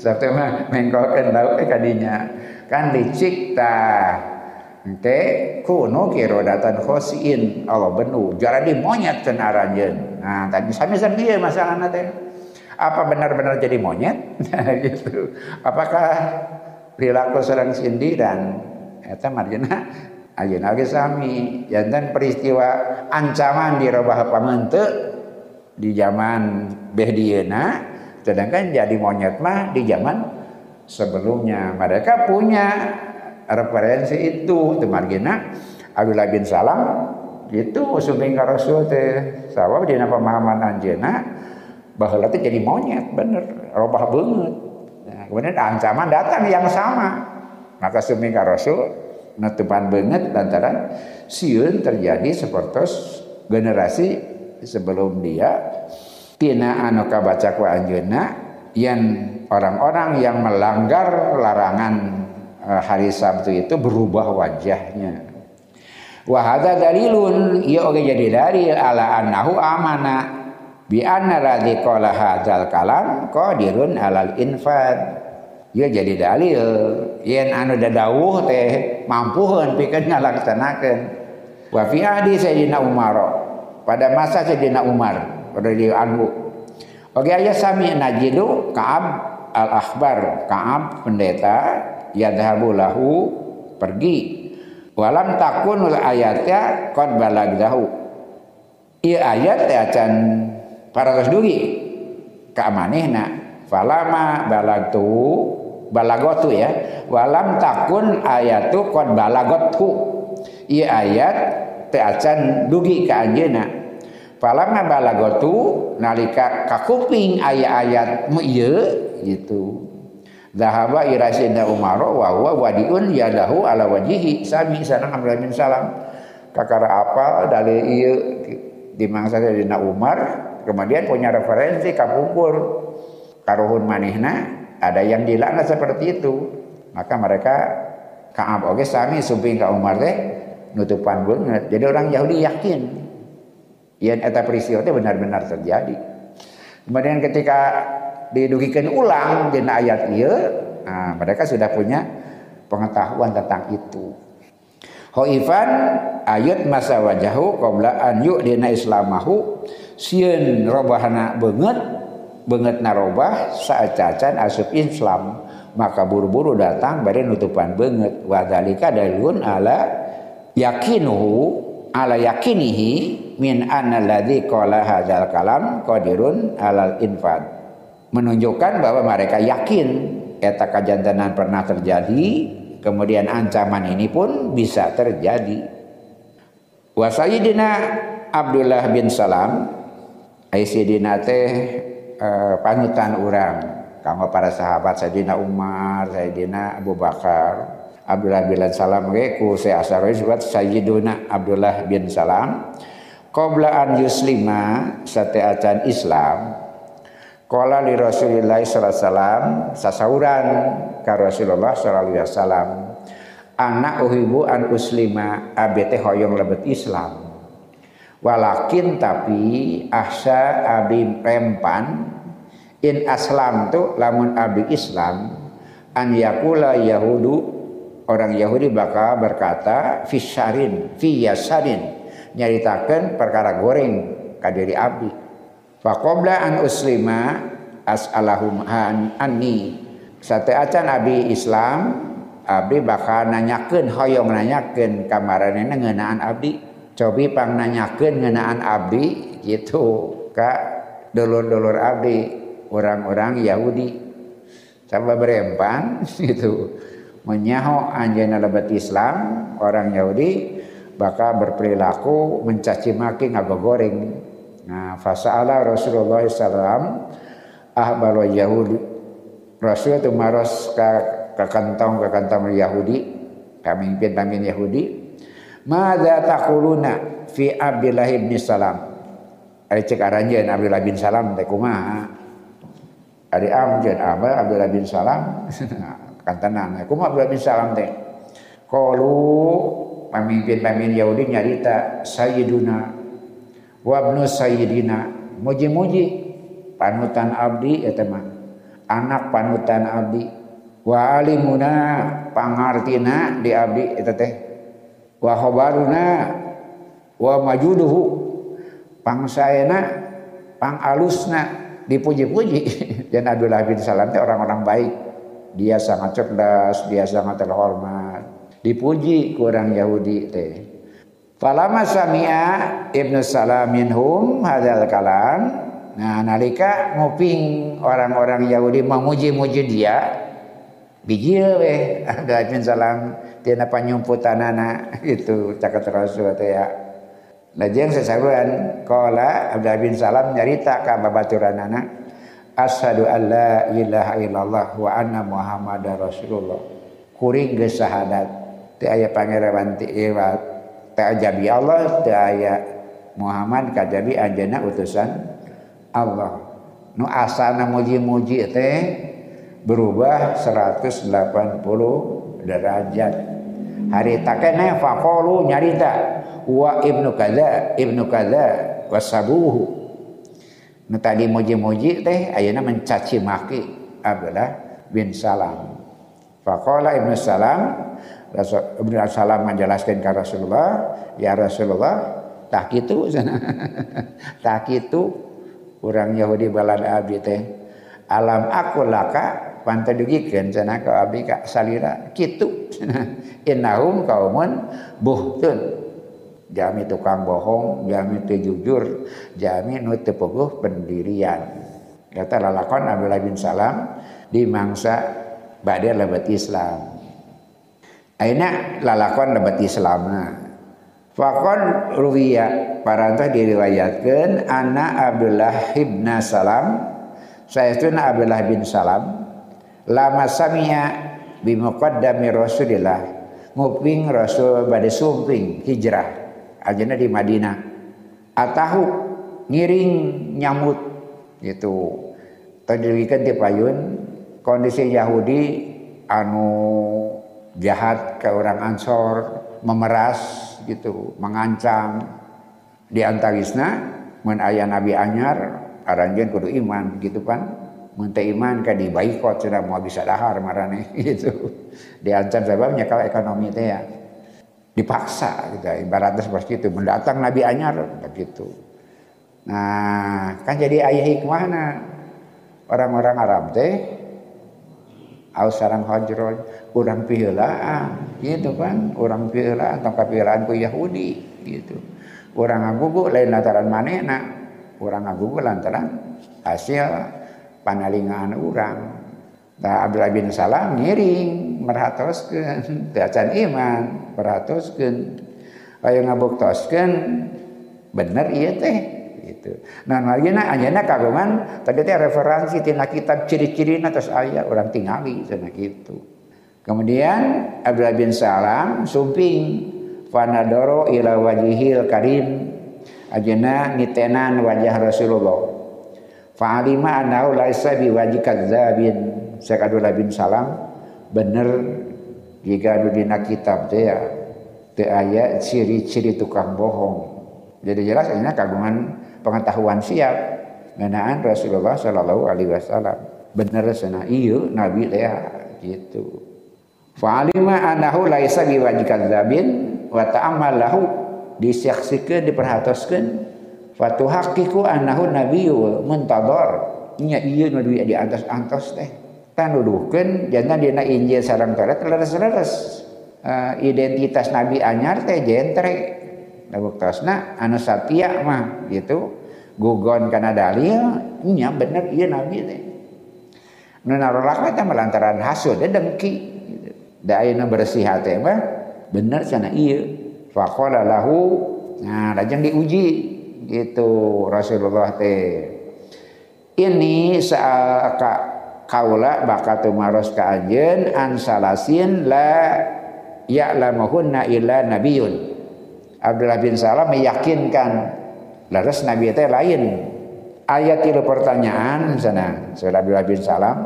Sabtu mah mengkokeun lauk kadinya. Kan licik tah teh kuno kirodatan khosin Allah benu jadi monyet cenah aranjeun Nah, tadi sami dia masalah teh. Apa benar-benar jadi monyet? Gitu. Apakah perilaku seorang sindiran eta marjana ayeuna ge sami jantan peristiwa ancaman dirobah pamente di zaman behdieuna sedangkan jadi monyet mah di zaman sebelumnya mereka punya referensi itu temargina Abdullah bin Salam itu usuming ka Rasul teh. Sawab dina pemahaman anjeuna bahwa itu jadi monyet bener robah banget. Kemudian ancaman datang yang sama. Maka sumika Rasul nutupan banget lantaran siun terjadi seperti generasi sebelum dia. Tina anu kabaca ku anjeunna yang orang-orang yang melanggar larangan hari Sabtu itu berubah wajahnya. Wahada dalilun iya oge jadi dalil ala annahu amana bi anna radhi qala hadzal kalam qadirun alal infad. Ya jadi dalil. Yen anu dadawuh teh mampuheun pikeun ngalaksanakeun. Wa fi ahdi sayyidina Umar pada masa sayyidina Umar radhiyallahu anhu. Oke aya sami najidu Ka'ab al-akhbar Ka'ab pendeta yadhabu lahu pergi. Walam takunul ayatnya qad balagdahu. Ieu ayat teh acan para dugi. Ka manehna falama balagtu balagotu ya. Walam takun ayatu kon balagotu iya ayat teh acan dugi ka anjeuna palama balagotu nalika kakuping ayat-ayat mu ieu gitu Zahaba irasidna Umar wa huwa wadiun yadahu ala wajihi sami sanang bin Salam. Kakara apa dari ieu di mangsa dina Umar kemudian punya referensi kapungkur karuhun manehna ada yang dilaknat seperti itu. Maka mereka Kaab oke sami suping ka Umar teh nutupan banget. Jadi orang Yahudi yakin. Yang eta peristiwa itu benar-benar terjadi. Kemudian ketika didugikan ulang di ayat iya nah, mereka sudah punya pengetahuan tentang itu. Hoifan ayat masa wajahu qabla an dina islamahu sieun robahana banget banget narobah saat cacan asup Islam. Maka buru-buru datang bari nutupan banget wadalika dalun ala yakinuhu ala yakinihi min anna ladzi qala hadzal kalam qadirun alal infad menunjukkan bahwa mereka yakin eta kajantanan pernah terjadi kemudian ancaman ini pun bisa terjadi. Wa sayyidina Abdullah bin Salam Aisyidina teh uh, panutan orang kanggo para sahabat Sayyidina Umar, Sayyidina Abu Bakar, Abdullah bin Salam ge ku saya asaroi buat Sayyiduna Abdullah bin Salam. Qabla an yuslima sate acan Islam Qala li Rasulillah sallallahu alaihi wasallam sasauran ka Rasulullah sallallahu alaihi wasallam anak uhibu an uslima abete hoyong lebet Islam. Walakin tapi ahsa abi rempan in aslam tu lamun abi Islam an yakula yahudu orang Yahudi bakal berkata fisyarin fi yasarin nyaritakan perkara goreng kadiri abdi faqobla an uslima as'alahum an anni. Sate acan abi Islam abdi bakal nanyakeun hoyong nanyakeun kamaranena ngeunaan abdi cobi pang nanyakeun ngeunaan abdi gitu kak dulur-dulur abdi orang-orang Yahudi. Coba berempan gitu. Menyaho anjana lebat Islam orang Yahudi bakal berperilaku mencaci maki ngagogoreng nah fasa'ala Rasulullah SAW ahbalo Yahudi Rasul itu maros ke, ke kantong ke kantong Yahudi kami pimpin Yahudi Mada takuluna fi Abdullah bin Salam. Ari cek aranjeun Abdullah bin Salam teh kumaha? Ari amjeun Abah Abdullah bin Salam. Kantenan kumaha Abdullah bin Salam teh? Qalu pemimpin-pemimpin Yahudi nyarita Sayyiduna wa ibnu Sayyidina. Muji-muji. Panutan abdi eta mah. Anak panutan abdi. Wa alimuna pangartina di abdi eta teh wa khabaruna wa majuduhu. Pangsaena pang alusna dipuji-puji. Dan Abdullah bin Salam itu orang-orang baik. Dia sangat cerdas dia sangat terhormat. Dipuji kurang Yahudi teh Falama samia Ibnu Salam minhum hadal kalam. Nah nalika nguping orang-orang Yahudi memuji-muji dia bijil weh Abdullah bin Salam tina panyumputanana itu caket Rasul teh ya. Lajeng sesaruan qala Abdullah bin Salam nyarita ka babaturanana asyhadu an la ilaha illallah wa anna muhammadar rasulullah. Kuring geus syahadat teu aya pangeran ti iwat teu ajabi Allah teu aya Muhammad kajabi anjeunna utusan Allah. Nu asana muji-muji teh berubah 180 derajat. Hari takene faqalu nyarita. Wa ibnu kaza ibnu kaza wasabuhu. Nu tadi muji-muji teh ayeuna mencaci maki Abdullah bin Salam. Faqala ibnu Salam Rasul ibnu Salam menjelaskan ke Rasulullah ya Rasulullah tak kitu tak kitu orang Yahudi balada abdi teh alam aku laka pantai dugikeun cenah ka abdi ka salira. Kitu innahum kaumun buhtun. Jami tukang bohong jami teu jujur jami nu pendirian. Kata lalakon Abdullah bin Salam di mangsa badai lebat Islam Aina lalakon lebat Islamna Fakon ruwiya parantah diriwayatkan anak Abdullah bin Salam. Saya itu Abdullah bin Salam. Lama samia bimuqaddami Rasulillah. Nguping Rasul pada sumping hijrah. Ajana di Madinah. Atahu ngiring nyamut. Gitu. Terdirikan di payun kondisi Yahudi anu jahat ke orang Ansor memeras gitu mengancam. Di antawisna mun aya nabi anyar aranjeun kudu iman gitu pan. Mun iman ka dibaikot cenah mau bisa dahar marane gitu. Diancam sebabnya kalau ekonomi teh ya dipaksa gitu. Ibaratnya seperti itu. Mendatang Nabi Anyar begitu. Nah kan jadi ayah hikmahna. Orang-orang Arab teh aus sarang hajroj kurang pihelaan gitu kan? Kurang pihelaan atau kepihelaan ku Yahudi gitu. Kurang ngagugu lain lantaran manena kurang ngagugu lantaran hasil panalingan orang Nah Abdullah bin Salam ngiring merhatoskeun teu iman perhatoskeun aya ngabuktoskeun bener iya teh gitu. Nah margina anjeunna kagungan tadi teh referensi tina kitab ciri-cirina terus aya orang tingali cenah gitu. Kemudian Abdullah bin Salam sumping fanadoro ila wajihil karim ajeuna nitenan wajah Rasulullah. Fa'alima annahu laisa biwajhi kadzabin Syekh Abdullah bin Salam bener jika dina kitab teh ya teu aya ciri-ciri tukang bohong. Jadi jelas ini kagungan pengetahuan siap ngenaan Rasulullah Shallallahu alaihi wasallam. Bener sana iya nabi teh gitu. Fa'alima anahu laisa biwajikal zabin wa ta'amalahu disaksikeun diperhatoskeun fatuhaqiqu annahu nabiyyu muntadhar. Nya ieu nu di atas antos teh. Tanuduhkeun jangan dina Injil sareng Taurat leres-leres. Uh, identitas Nabi anyar teh jentre. Nabuktasna anu satya mah gitu gugon kana dalil nya bener ieu nabi teh nu narolak teh melantaran hasud dengki. Gitu. da ayeuna bersih hati mah bener cenah ieu faqala lahu nah lajeng diuji. Gitu Rasulullah teh. Ini saaka kaula bakatu maros ka anjeun an salasin la ya'lamuhunna illa nabiyun. Abdullah bin Salam meyakinkan laras nabi teh lain. Ayat itu pertanyaan Saudara Abdullah bin Salam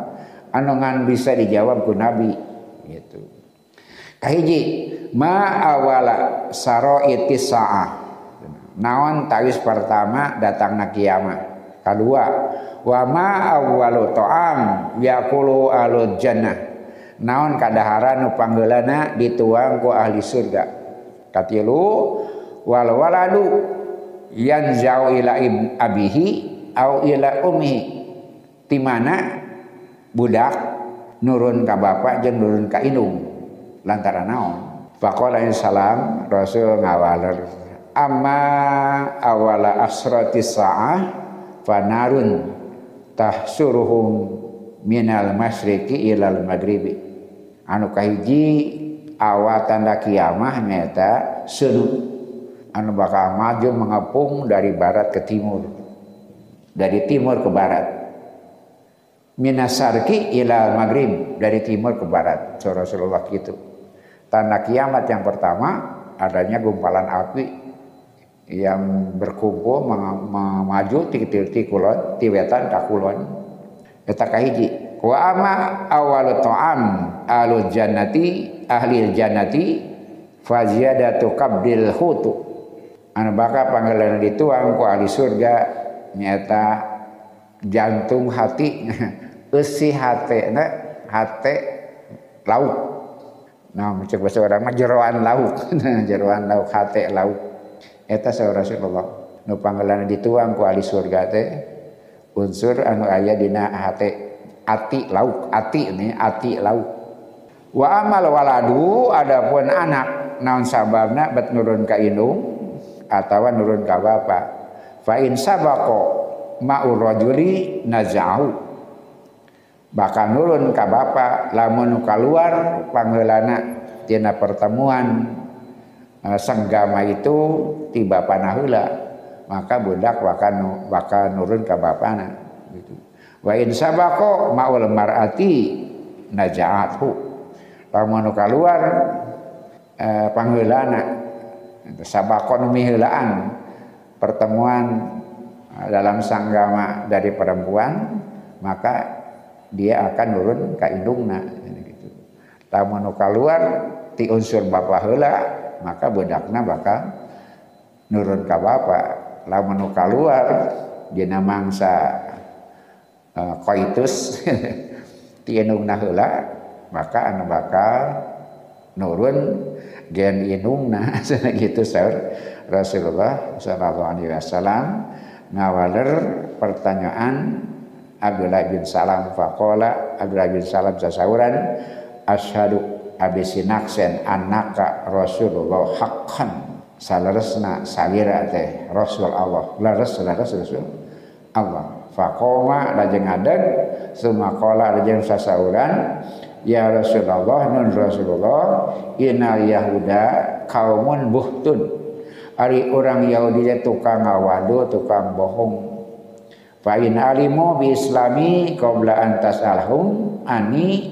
anu ngan bisa dijawab ku nabi? Gitu. Kahiji ma awala saroitis saah naon tawis pertama datangna kiamat? Kedua wa ma awwalu ta'am yaqulu alul jannah. Naon kadaharan nu panggeulana dituang ku ahli surga? Katilu wal waladu yanzau ila abihi au ila ummi di mana budak nurun ka bapak jeung nurun ka indung lantaran naon? Faqala salam rasul ngawaler amma awala asrati sa'ah fanarun tahsuruhum minal masyriki ilal maghribi anu kahiji awal tanda kiamah nyata sedu anu bakal maju mengepung dari barat ke timur. Dari timur ke barat. Minasarki ila maghrib dari timur ke barat. Rasulullah gitu. Tanda kiamat yang pertama adanya gumpalan api yang berkumpul maju ti ti kulon ti wetan ka kulon eta kahiji wa ama awalu ta'am alul jannati ahli jannati faziyadatu qabdil hutu anu bakal panggilan dituang ku ahli surga nyata jantung hati. Isi hati na hati lauk. Nah macam bahasa orang mah jeroan lauk. Jeroan lauk hati lauk. Eta sahabat Rasulullah. Nu panggilan dituang ku ahli surga teh unsur anu aya dina hati ati lauk. Ati ini ati lauk. Wa amal waladu adapun anak naon sababna bet nurun ka indung atau nurun ka bapak fa in sabaqo ma'ur rajuli nazahu. Bakal nurun ka bapak lamun keluar pangheulana tina pertemuan uh, senggama itu tiba panaheula maka budak bakal bakal nurun ka bapana gitu. Wa in sabaqo ma'ul mar'ati najaathu lamun keluar uh, pangheulana sabakon mihilaan pertemuan uh, dalam sanggama dari perempuan maka dia akan nurun ke indungna gitu. Lamun keluar ti unsur bapak heula maka budakna bakal nurun ke bapak. Lamun keluar dina mangsa uh, koitus ti indungna heula maka anu bakal nurun gen inungna gitu sahur Rasulullah sallallahu alaihi wasallam ngawaler pertanyaan Abdullah bin Salam. Faqala Abdullah bin Salam sasauran asyhadu abisinaksen anaka Rasulullah haqqan. Salaresna salira teh Rasul Allah. Lares lares Rasul Allah. Faqoma lajeng ngadeg sumaqala lajeng sasauran Ya Rasulullah nun Rasulullah inal Yahuda kaumun buhtun. Ari orang Yahudi tukang ngawado tukang bohong. Fa in alimu bi islami qabla an tasalhum ani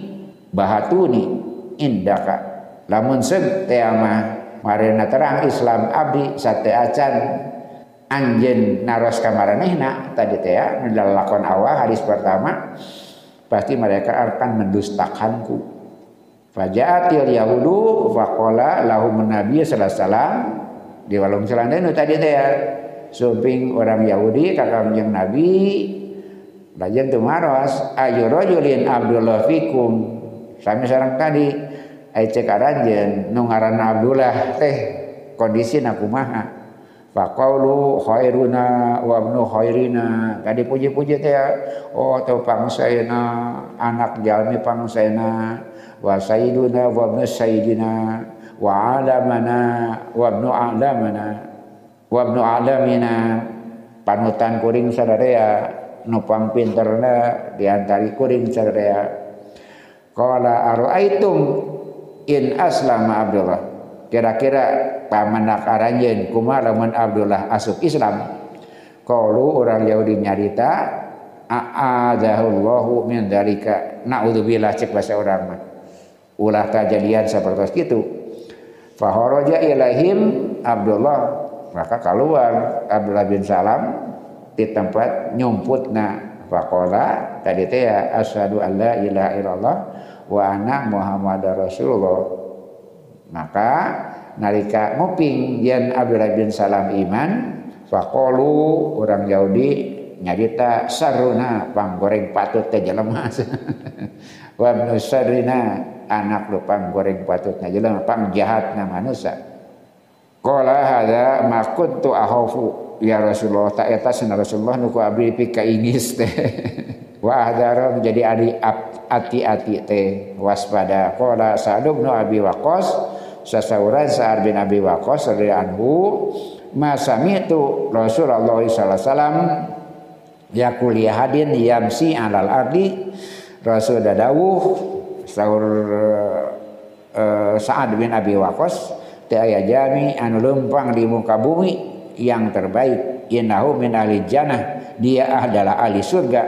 bahatuni indaka. Lamun seug teh mah marena terang Islam abdi sate acan anjen naros kamaranehna tadi teh ya lakon awal hadis pertama pasti mereka akan mendustakanku. Fajatil Yahudu faqala lahum Nabi sallallahu di walung selandenu tadi teh ya. Suping orang Yahudi kakak yang Nabi. Lajeng tu maros. Ayu rajulin Abdullah fikum. Sami sarang tadi. Ai cek aranjeun nu ngaranna Abdullah teh. Kondisi nakumaha Faqaulu khairuna wa ibnu khairina. Tadi puji-puji teh. Oh teu pangsaena anak jalmi pangsaena wa sayyiduna wa ibnu sayyidina wa alamana wa ibnu alamana wa ibnu alamina panutan kuring sadarea nupang pinterna diantari kuring sadarea qala araitum in aslama abdullah kira-kira pamanak aranjen kumaha lamun Abdullah asup Islam? Qalu orang Yahudi nyarita a'adzahullahu min dzalika. Naudzubillah cek bahasa orang mah. Ulah kejadian seperti itu faharaja ilahim Abdullah. Maka keluar Abdullah bin Salam di tempat nyumputna. Faqala tadi teh ya asyhadu alla ilaha illallah wa anna muhammadar rasulullah maka nalika nguping yen Abdullah bin Salam iman faqalu orang Yahudi nyarita saruna panggoreng patut teh jelema wa sarina anak lu panggoreng patut na jelema pang jahat na manusia Qala hadza ma kuntu akhafu ya Rasulullah ta eta Rasulullah nuku abdi pika ingis teh. Wa hadara menjadi adi ati-ati teh waspada. Qala Sa'd bin Abi Waqqas sasauran Sa'ad bin Abi Waqqas radhiyallahu anhu ma sami'tu Rasulullah sallallahu alaihi wasallam yakul hadin yamsi alal ardi. Rasul dadawuh sahur uh, Sa'ad bin Abi Waqqas teu aya jami anu lempang di muka bumi yang terbaik innahu min ahli jannah dia adalah ahli surga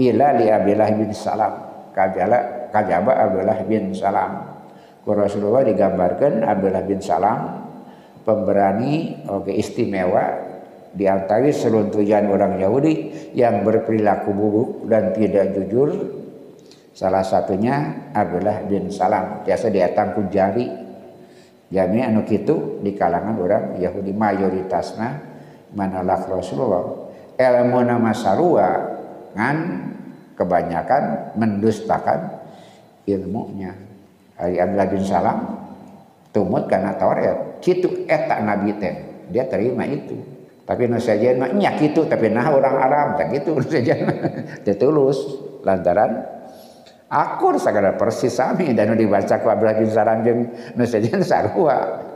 ila li Abdullah bin Salam. Kajala kajaba Abdullah bin Salam Rasulullah digambarkan Abdullah bin Salam pemberani oke istimewa di antara seruntuhan orang Yahudi yang berperilaku buruk dan tidak jujur. Salah satunya Abdullah bin Salam. Biasa dia tangku jari. Jami anu kitu di kalangan orang Yahudi mayoritasna manalak Rasulullah. Ilmu nama sarua ngan kebanyakan mendustakan ilmunya Hari Abdullah bin Salam tumut karena Taurat kitu eta nabi teh. Dia terima itu. Tapi nu sajian mah nya kitu tapi nah orang Arab. Tak kitu nu sajian tulus lantaran akur sagala persis sami. Dan dibaca ku Abdullah bin Salam jeung nu sajen sarua.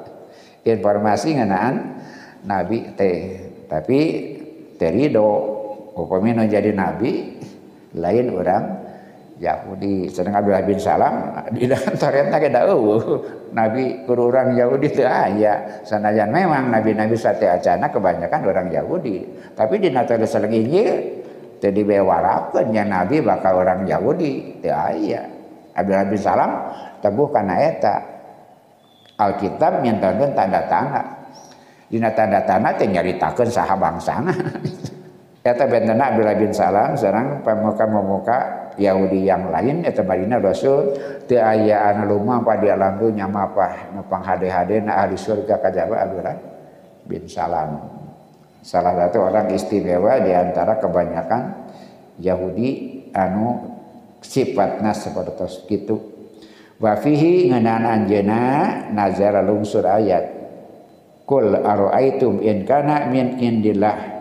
Informasi ngeunaan nabi teh. Tapi terido upami nu jadi nabi lain orang Yahudi. Sedang Abdullah bin Salam di dalam Tauratna ge nabi kur orang Yahudi teu aya sanajan memang nabi-nabi sate acana kebanyakan orang Yahudi. Tapi di Natal Seleng Injil tadi bewarakeun nya nabi bakal orang Yahudi. Teu aya Abdullah bin Salam teguh kana eta. Alkitab nyentelkeun tanda-tanda dina tanda-tanda teh nyaritakeun saha bangsana. Eta bentena Abdullah bin Salam sareng pemuka-pemuka Yahudi yang lain eta badina Rasul teu aya anu lumampah di alam dunya mapah nu panghade-hadena ahli surga kajaba Abdullah bin Salam. Salah satu orang istimewa di antara kebanyakan Yahudi anu sifatna seperti itu. Wa fihi ngeunaan anjeuna nazara lungsur ayat kul araaitum in kana min indillah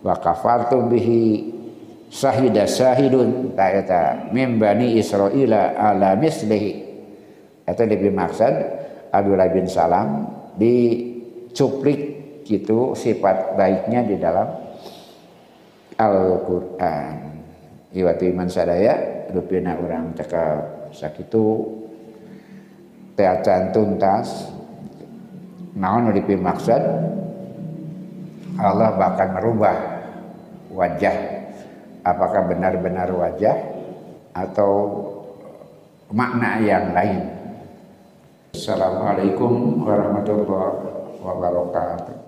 wa kafartum bihi sahida sahidun ta eta min bani israila ala mislihi. Eta lebih maksud Abdullah bin Salam dicuplik gitu sifat baiknya di dalam Al-Quran. Iwatu iman sadaya rupina orang cekap sakitu teacan tuntas. Naon dipi maksud Allah bahkan merubah wajah apakah benar-benar wajah atau makna yang lain? Assalamualaikum warahmatullahi wabarakatuh